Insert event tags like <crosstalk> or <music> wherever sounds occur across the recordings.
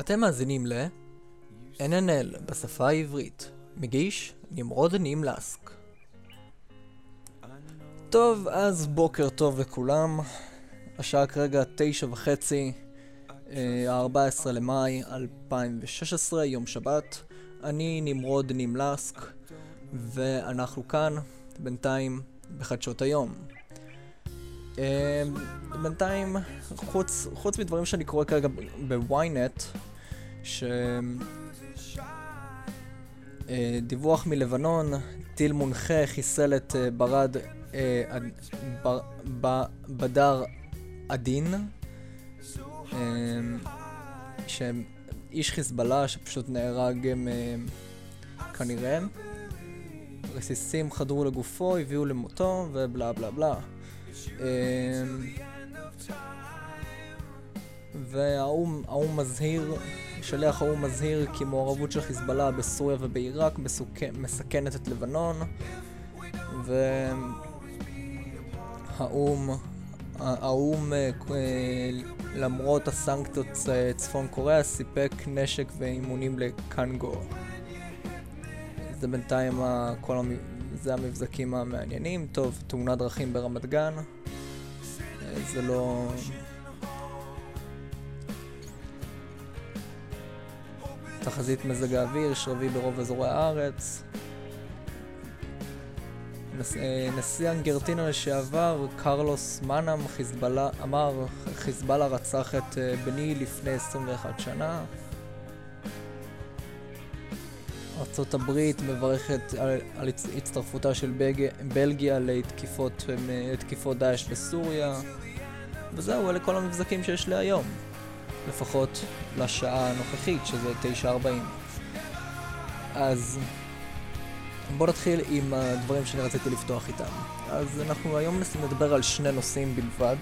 אתם מאזינים ל NNL בשפה העברית, מגיש נמרוד נימלסק. טוב, אז בוקר טוב לכולם, השעה כרגע תשע וחצי, ה-14 למאי 2016, יום שבת. אני נמרוד נימלסק, ואנחנו כאן בינתיים בחדשות היום. בינתיים, חוץ, חוץ מדברים שאני קורא כרגע בוויינט, שדיווח מלבנון, טיל מונחה חיסל את ברד בדר עדין, שאיש חיזבאללה שפשוט נהרג כנראה. רסיסים חדרו לגופו, הביאו למותו ובלה בלה בלה. והאו"ם מזהיר, שליח האו"ם מזהיר כי מעורבות של חיזבאללה בסוריה ובעיראק מסכנת את לבנון והאו"ם האו"ם למרות הסנקציות צפון קוריאה סיפק נשק ואימונים לקנגו זה בינתיים כל. זה המבזקים המעניינים. טוב, תאונת דרכים ברמת גן. זה לא... תחזית מזג האוויר, שרבי ברוב אזורי הארץ. נס... נשיא אנגרטינה לשעבר, קרלוס מנאם, חיזבאללה, אמר, חיזבאללה רצח את בני לפני 21 שנה. ארצות הברית מברכת על, על הצטרפותה של בג... בלגיה לתקיפות, לתקיפות דאעש בסוריה וזהו, אלה כל המבזקים שיש לי היום לפחות לשעה הנוכחית שזה 9.40 אז בואו נתחיל עם הדברים שאני רציתי לפתוח איתם. אז אנחנו היום נדבר על שני נושאים בלבד.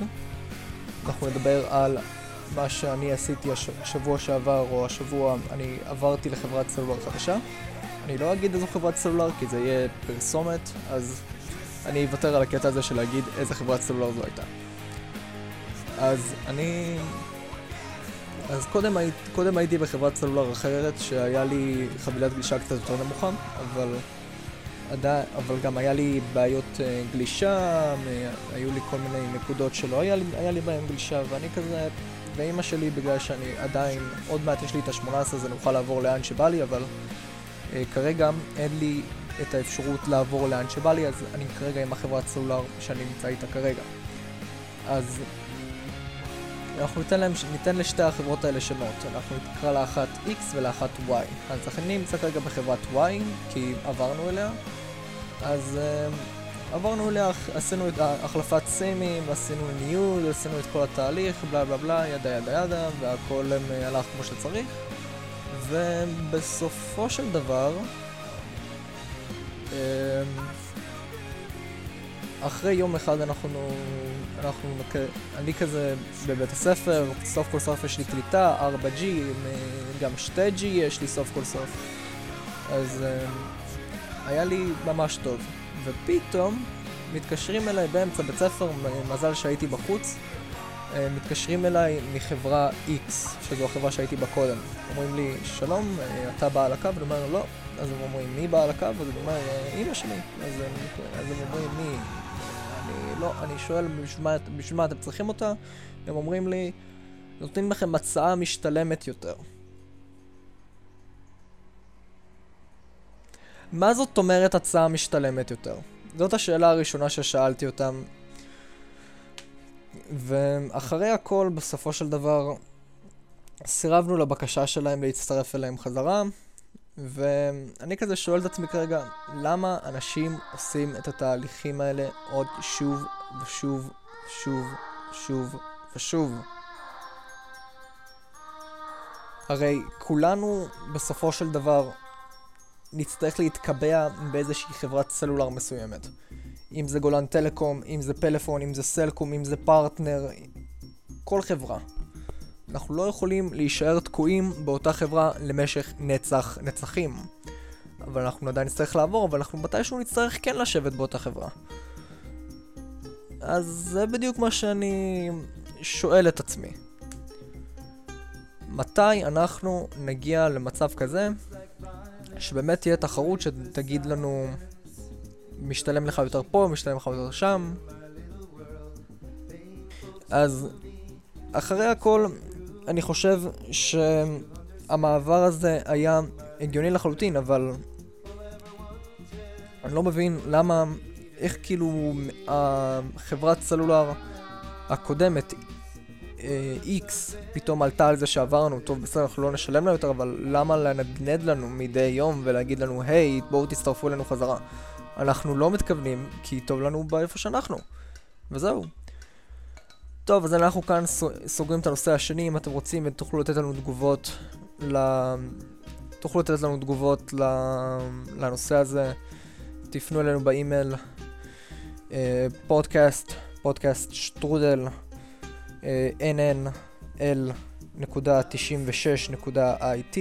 אנחנו נדבר על מה שאני עשיתי השבוע שעבר או השבוע אני עברתי לחברת סלולר חדשה. אני לא אגיד איזו חברת סלולר כי זה יהיה פרסומת אז אני אוותר על הקטע הזה של להגיד איזה חברת סלולר זו הייתה. אז אני... אז קודם, היית, קודם הייתי בחברת סלולר אחרת שהיה לי חבילת גלישה קצת יותר נמוכה אבל עדיין, אבל גם היה לי בעיות uh, גלישה, היו לי כל מיני נקודות שלא היה לי, היה לי בהן גלישה ואני כזה ואימא שלי, בגלל שאני עדיין, עוד מעט יש לי את ה-18 אז אני אוכל לעבור לאן שבא לי, אבל uh, כרגע אין לי את האפשרות לעבור לאן שבא לי, אז אני כרגע עם החברת סלולר שאני נמצא איתה כרגע. אז אנחנו ניתן, להם, ניתן לשתי החברות האלה שמות, אנחנו נקרא לאחת X ולאחת Y. אז אני נמצא כרגע בחברת Y, כי עברנו אליה, אז uh, עברנו אליה, עשינו את החלפת סימים, עשינו ניוד, עשינו את כל התהליך, בלה בלה בלה, ידה ידה ידה, והכל הלך כמו שצריך. ובסופו של דבר, אחרי יום אחד אנחנו, אנחנו, אני כזה בבית הספר, סוף כל סוף יש לי קליטה, 4G, גם 2G יש לי סוף כל סוף. אז היה לי ממש טוב. ופתאום מתקשרים אליי באמצע בית ספר, מזל שהייתי בחוץ, מתקשרים אליי מחברה X, שזו החברה שהייתי בה קודם. אומרים לי, שלום, אתה בעל הקו? ואני אומר, לא. אז הם אומרים, מי בעל הקו? אז אני אומר, אמא שלי. אז הם, אז הם אומרים, מי? אני לא, אני שואל, בשביל מה אתם צריכים אותה? הם אומרים לי, נותנים לכם הצעה משתלמת יותר. מה זאת אומרת הצעה משתלמת יותר? זאת השאלה הראשונה ששאלתי אותם. ואחרי הכל, בסופו של דבר, סירבנו לבקשה שלהם להצטרף אליהם חזרה, ואני כזה שואל את עצמי כרגע, למה אנשים עושים את התהליכים האלה עוד שוב ושוב, שוב, שוב ושוב? הרי כולנו בסופו של דבר נצטרך להתקבע באיזושהי חברת סלולר מסוימת. אם זה גולן טלקום, אם זה פלאפון, אם זה סלקום, אם זה פרטנר, כל חברה. אנחנו לא יכולים להישאר תקועים באותה חברה למשך נצח נצחים. אבל אנחנו עדיין נצטרך לעבור, אבל אנחנו מתישהו נצטרך כן לשבת באותה חברה. אז זה בדיוק מה שאני שואל את עצמי. מתי אנחנו נגיע למצב כזה שבאמת תהיה תחרות שתגיד לנו משתלם לך יותר פה, משתלם לך יותר שם. אז אחרי הכל, אני חושב שהמעבר הזה היה הגיוני לחלוטין, אבל אני לא מבין למה, איך כאילו החברת סלולר הקודמת, X, אה, פתאום עלתה על זה שעברנו, טוב בסדר, אנחנו לא נשלם לה יותר, אבל למה לנדנד לנו מדי יום ולהגיד לנו, היי, hey, בואו תצטרפו אלינו חזרה. אנחנו לא מתכוונים, כי טוב לנו באיפה שאנחנו. וזהו. טוב, אז אנחנו כאן סוגרים את הנושא השני, אם אתם רוצים ותוכלו לתת לנו תגובות ל... תוכלו לתת לנו תגובות לנושא הזה, תפנו אלינו באימייל פודקאסט, פודקאסט שטרודל, nnl.96.it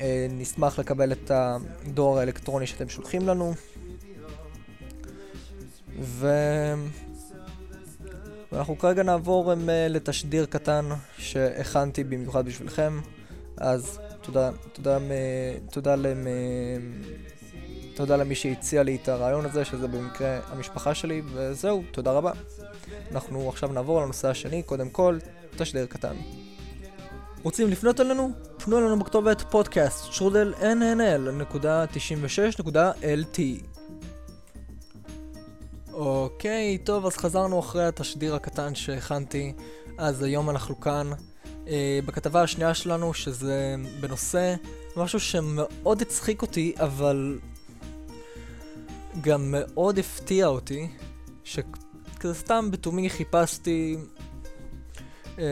אה, נשמח לקבל את הדואר האלקטרוני שאתם שולחים לנו. ו... ואנחנו כרגע נעבור אה, לתשדיר קטן שהכנתי במיוחד בשבילכם. אז תודה, תודה, תודה, למ... תודה למי שהציע לי את הרעיון הזה, שזה במקרה המשפחה שלי, וזהו, תודה רבה. אנחנו עכשיו נעבור לנושא השני, קודם כל, תשדיר קטן. רוצים לפנות אלינו? פנו אלינו בכתובת פודקאסט שרודל nnl.96.lt אוקיי, טוב, אז חזרנו אחרי התשדיר הקטן שהכנתי, אז היום אנחנו כאן אה, בכתבה השנייה שלנו, שזה בנושא משהו שמאוד הצחיק אותי, אבל גם מאוד הפתיע אותי, שכזה סתם בתומי חיפשתי... אה,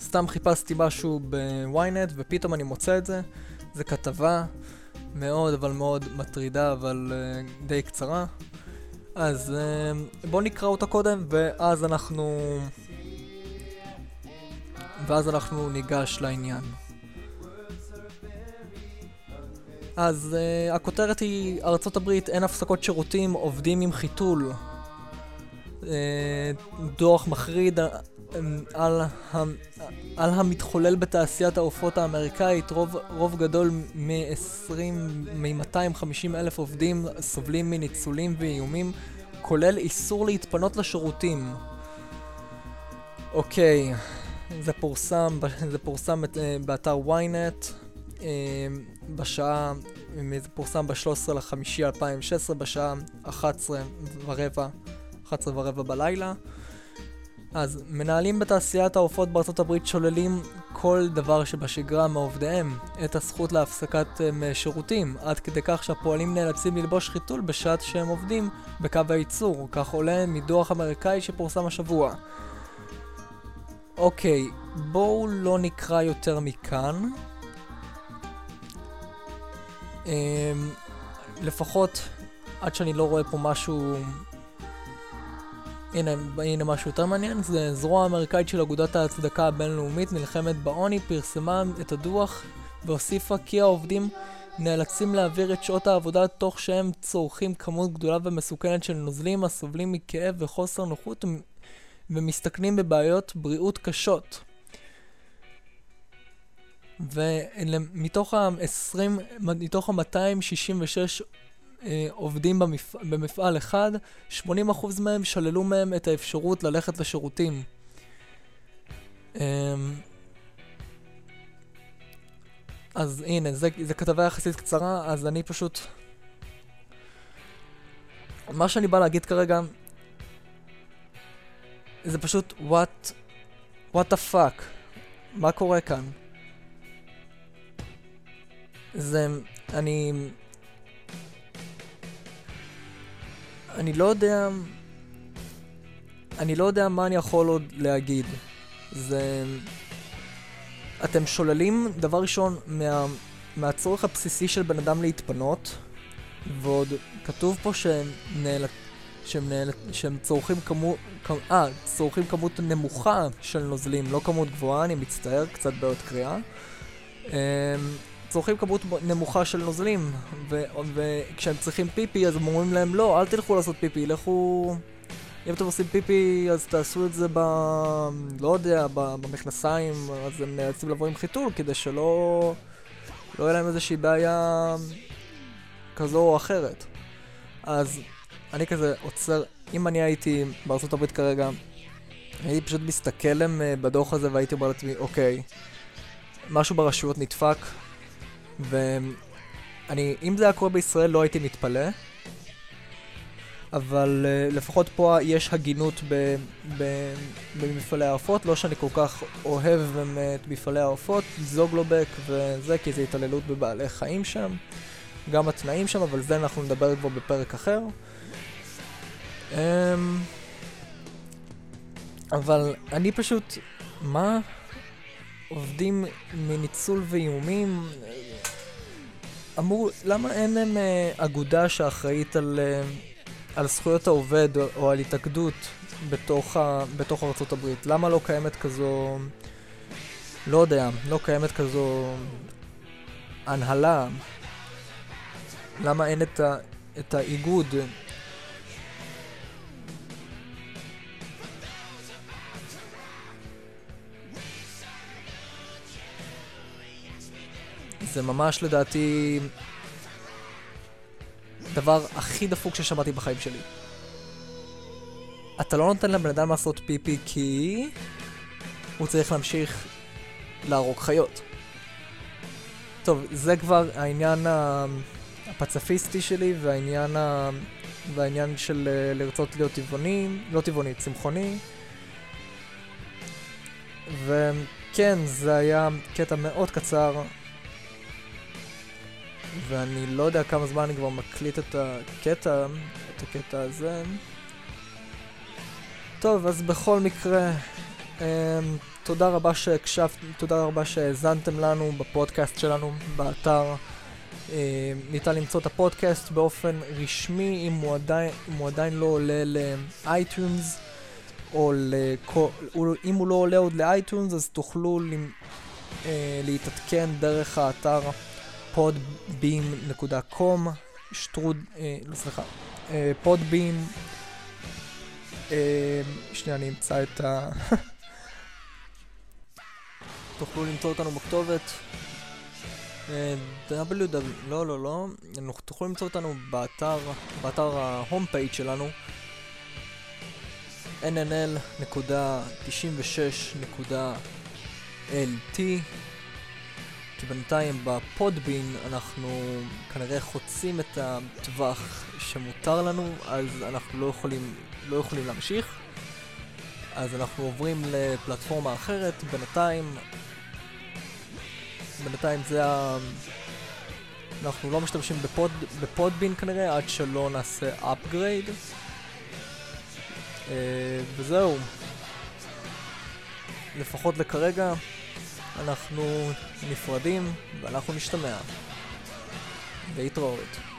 סתם חיפשתי משהו בוויינט ופתאום אני מוצא את זה. זה כתבה מאוד אבל מאוד מטרידה אבל uh, די קצרה. אז uh, בואו נקרא אותה קודם ואז אנחנו... ואז אנחנו ניגש לעניין. אז uh, הכותרת היא ארצות הברית אין הפסקות שירותים עובדים עם חיתול. Uh, דוח מחריד על, על המתחולל בתעשיית העופות האמריקאית, רוב, רוב גדול מ-20, מ-250 אלף עובדים סובלים מניצולים ואיומים, כולל איסור להתפנות לשירותים. אוקיי, זה פורסם, זה פורסם אה, באתר ynet בשעה, זה פורסם ב-13 לחמישי 2016 בשעה 11 ורבע, 11 ורבע בלילה. אז מנהלים בתעשיית העופות בארצות הברית שוללים כל דבר שבשגרה מעובדיהם, את הזכות להפסקת um, שירותים, עד כדי כך שהפועלים נאלצים ללבוש חיתול בשעת שהם עובדים בקו הייצור, כך עולה מדוח אמריקאי שפורסם השבוע. אוקיי, בואו לא נקרא יותר מכאן. Um, לפחות עד שאני לא רואה פה משהו הנה, הנה משהו יותר מעניין, זה זרוע האמריקאית של אגודת ההצדקה הבינלאומית נלחמת בעוני, פרסמה את הדוח והוסיפה כי העובדים נאלצים להעביר את שעות העבודה תוך שהם צורכים כמות גדולה ומסוכנת של נוזלים הסובלים מכאב וחוסר נוחות ומסתכנים בבעיות בריאות קשות. ומתוך ה-20, מתוך ה-266 אה, עובדים במפ... במפעל אחד, 80% מהם שללו מהם את האפשרות ללכת לשירותים. אה, אז הנה, זה, זה כתבה יחסית קצרה, אז אני פשוט... מה שאני בא להגיד כרגע, זה פשוט what, what the fuck, מה קורה כאן? זה, אני... אני לא יודע... אני לא יודע מה אני יכול עוד להגיד. זה... אתם שוללים, דבר ראשון, מה... מהצורך הבסיסי של בן אדם להתפנות, ועוד כתוב פה שהם נאלצ... שהם, נאל... שהם צורכים כמות, אה, צורכים כמות נמוכה של נוזלים, לא כמות גבוהה, אני מצטער, קצת בעיות קריאה. צורכים כמות נמוכה של נוזלים, וכשהם צריכים פיפי אז הם אומרים להם לא, אל תלכו לעשות פיפי, לכו, אם אתם עושים פיפי, אז תעשו את זה ב... לא יודע, במכנסיים, אז הם נאלצים לבוא עם חיתול, כדי שלא... לא יהיה להם איזושהי בעיה כזו או אחרת. אז אני כזה עוצר, אם אני הייתי בארצות הברית כרגע, הייתי פשוט מסתכל להם אה, בדוח הזה והייתי אומר לעצמי, אוקיי, משהו ברשויות נדפק, ואני, אם זה היה קורה בישראל לא הייתי מתפלא, אבל uh, לפחות פה יש הגינות ב, ב, במפעלי העופות, לא שאני כל כך אוהב את מפעלי העופות, זוגלובק וזה, כי זה התעללות בבעלי חיים שם, גם התנאים שם, אבל זה אנחנו נדבר כבר בפרק אחר. Um, אבל אני פשוט, מה? עובדים מניצול ואיומים? אמור, למה אין להם uh, אגודה שאחראית על... Uh, על זכויות העובד או על התאגדות בתוך, בתוך ארצות הברית. למה לא קיימת כזו... לא יודע, לא קיימת כזו הנהלה? למה אין את, ה, את האיגוד? זה ממש לדעתי הדבר הכי דפוק ששמעתי בחיים שלי. אתה לא נותן לבן אדם לעשות פיפי כי הוא צריך להמשיך להרוג חיות. טוב, זה כבר העניין הפצפיסטי שלי והעניין, ה... והעניין של אה, לרצות להיות טבעוני, לא טבעוני, צמחוני. וכן, זה היה קטע מאוד קצר ואני לא יודע כמה זמן אני כבר מקליט את הקטע, את הקטע הזה. טוב, אז בכל מקרה, um, תודה רבה שהקשבתם, תודה רבה שהאזנתם לנו בפודקאסט שלנו, באתר. Um, ניתן למצוא את הפודקאסט באופן רשמי, אם הוא עדיין, אם הוא עדיין לא עולה לאייטיונס, או לכו, אם הוא לא עולה עוד לאייטיונס, אז תוכלו uh, להתעדכן דרך האתר podbeam.com, שטרוד, אה, לא סליחה, אה, podbeam, אה, שנייה אני אמצא את ה... <laughs> תוכלו למצוא אותנו בכתובת אה, www, לא לא לא, תוכלו למצוא אותנו באתר, באתר ההום פייג' שלנו nnl.96.lt כי בינתיים בפודבין אנחנו כנראה חוצים את הטווח שמותר לנו, אז אנחנו לא יכולים, לא יכולים להמשיך. אז אנחנו עוברים לפלטפורמה אחרת, בינתיים... בינתיים זה ה... אנחנו לא משתמשים בפוד, בפודבין כנראה עד שלא נעשה upgrade. אה, וזהו. לפחות לכרגע. אנחנו נפרדים ואנחנו נשתמע. להתראות.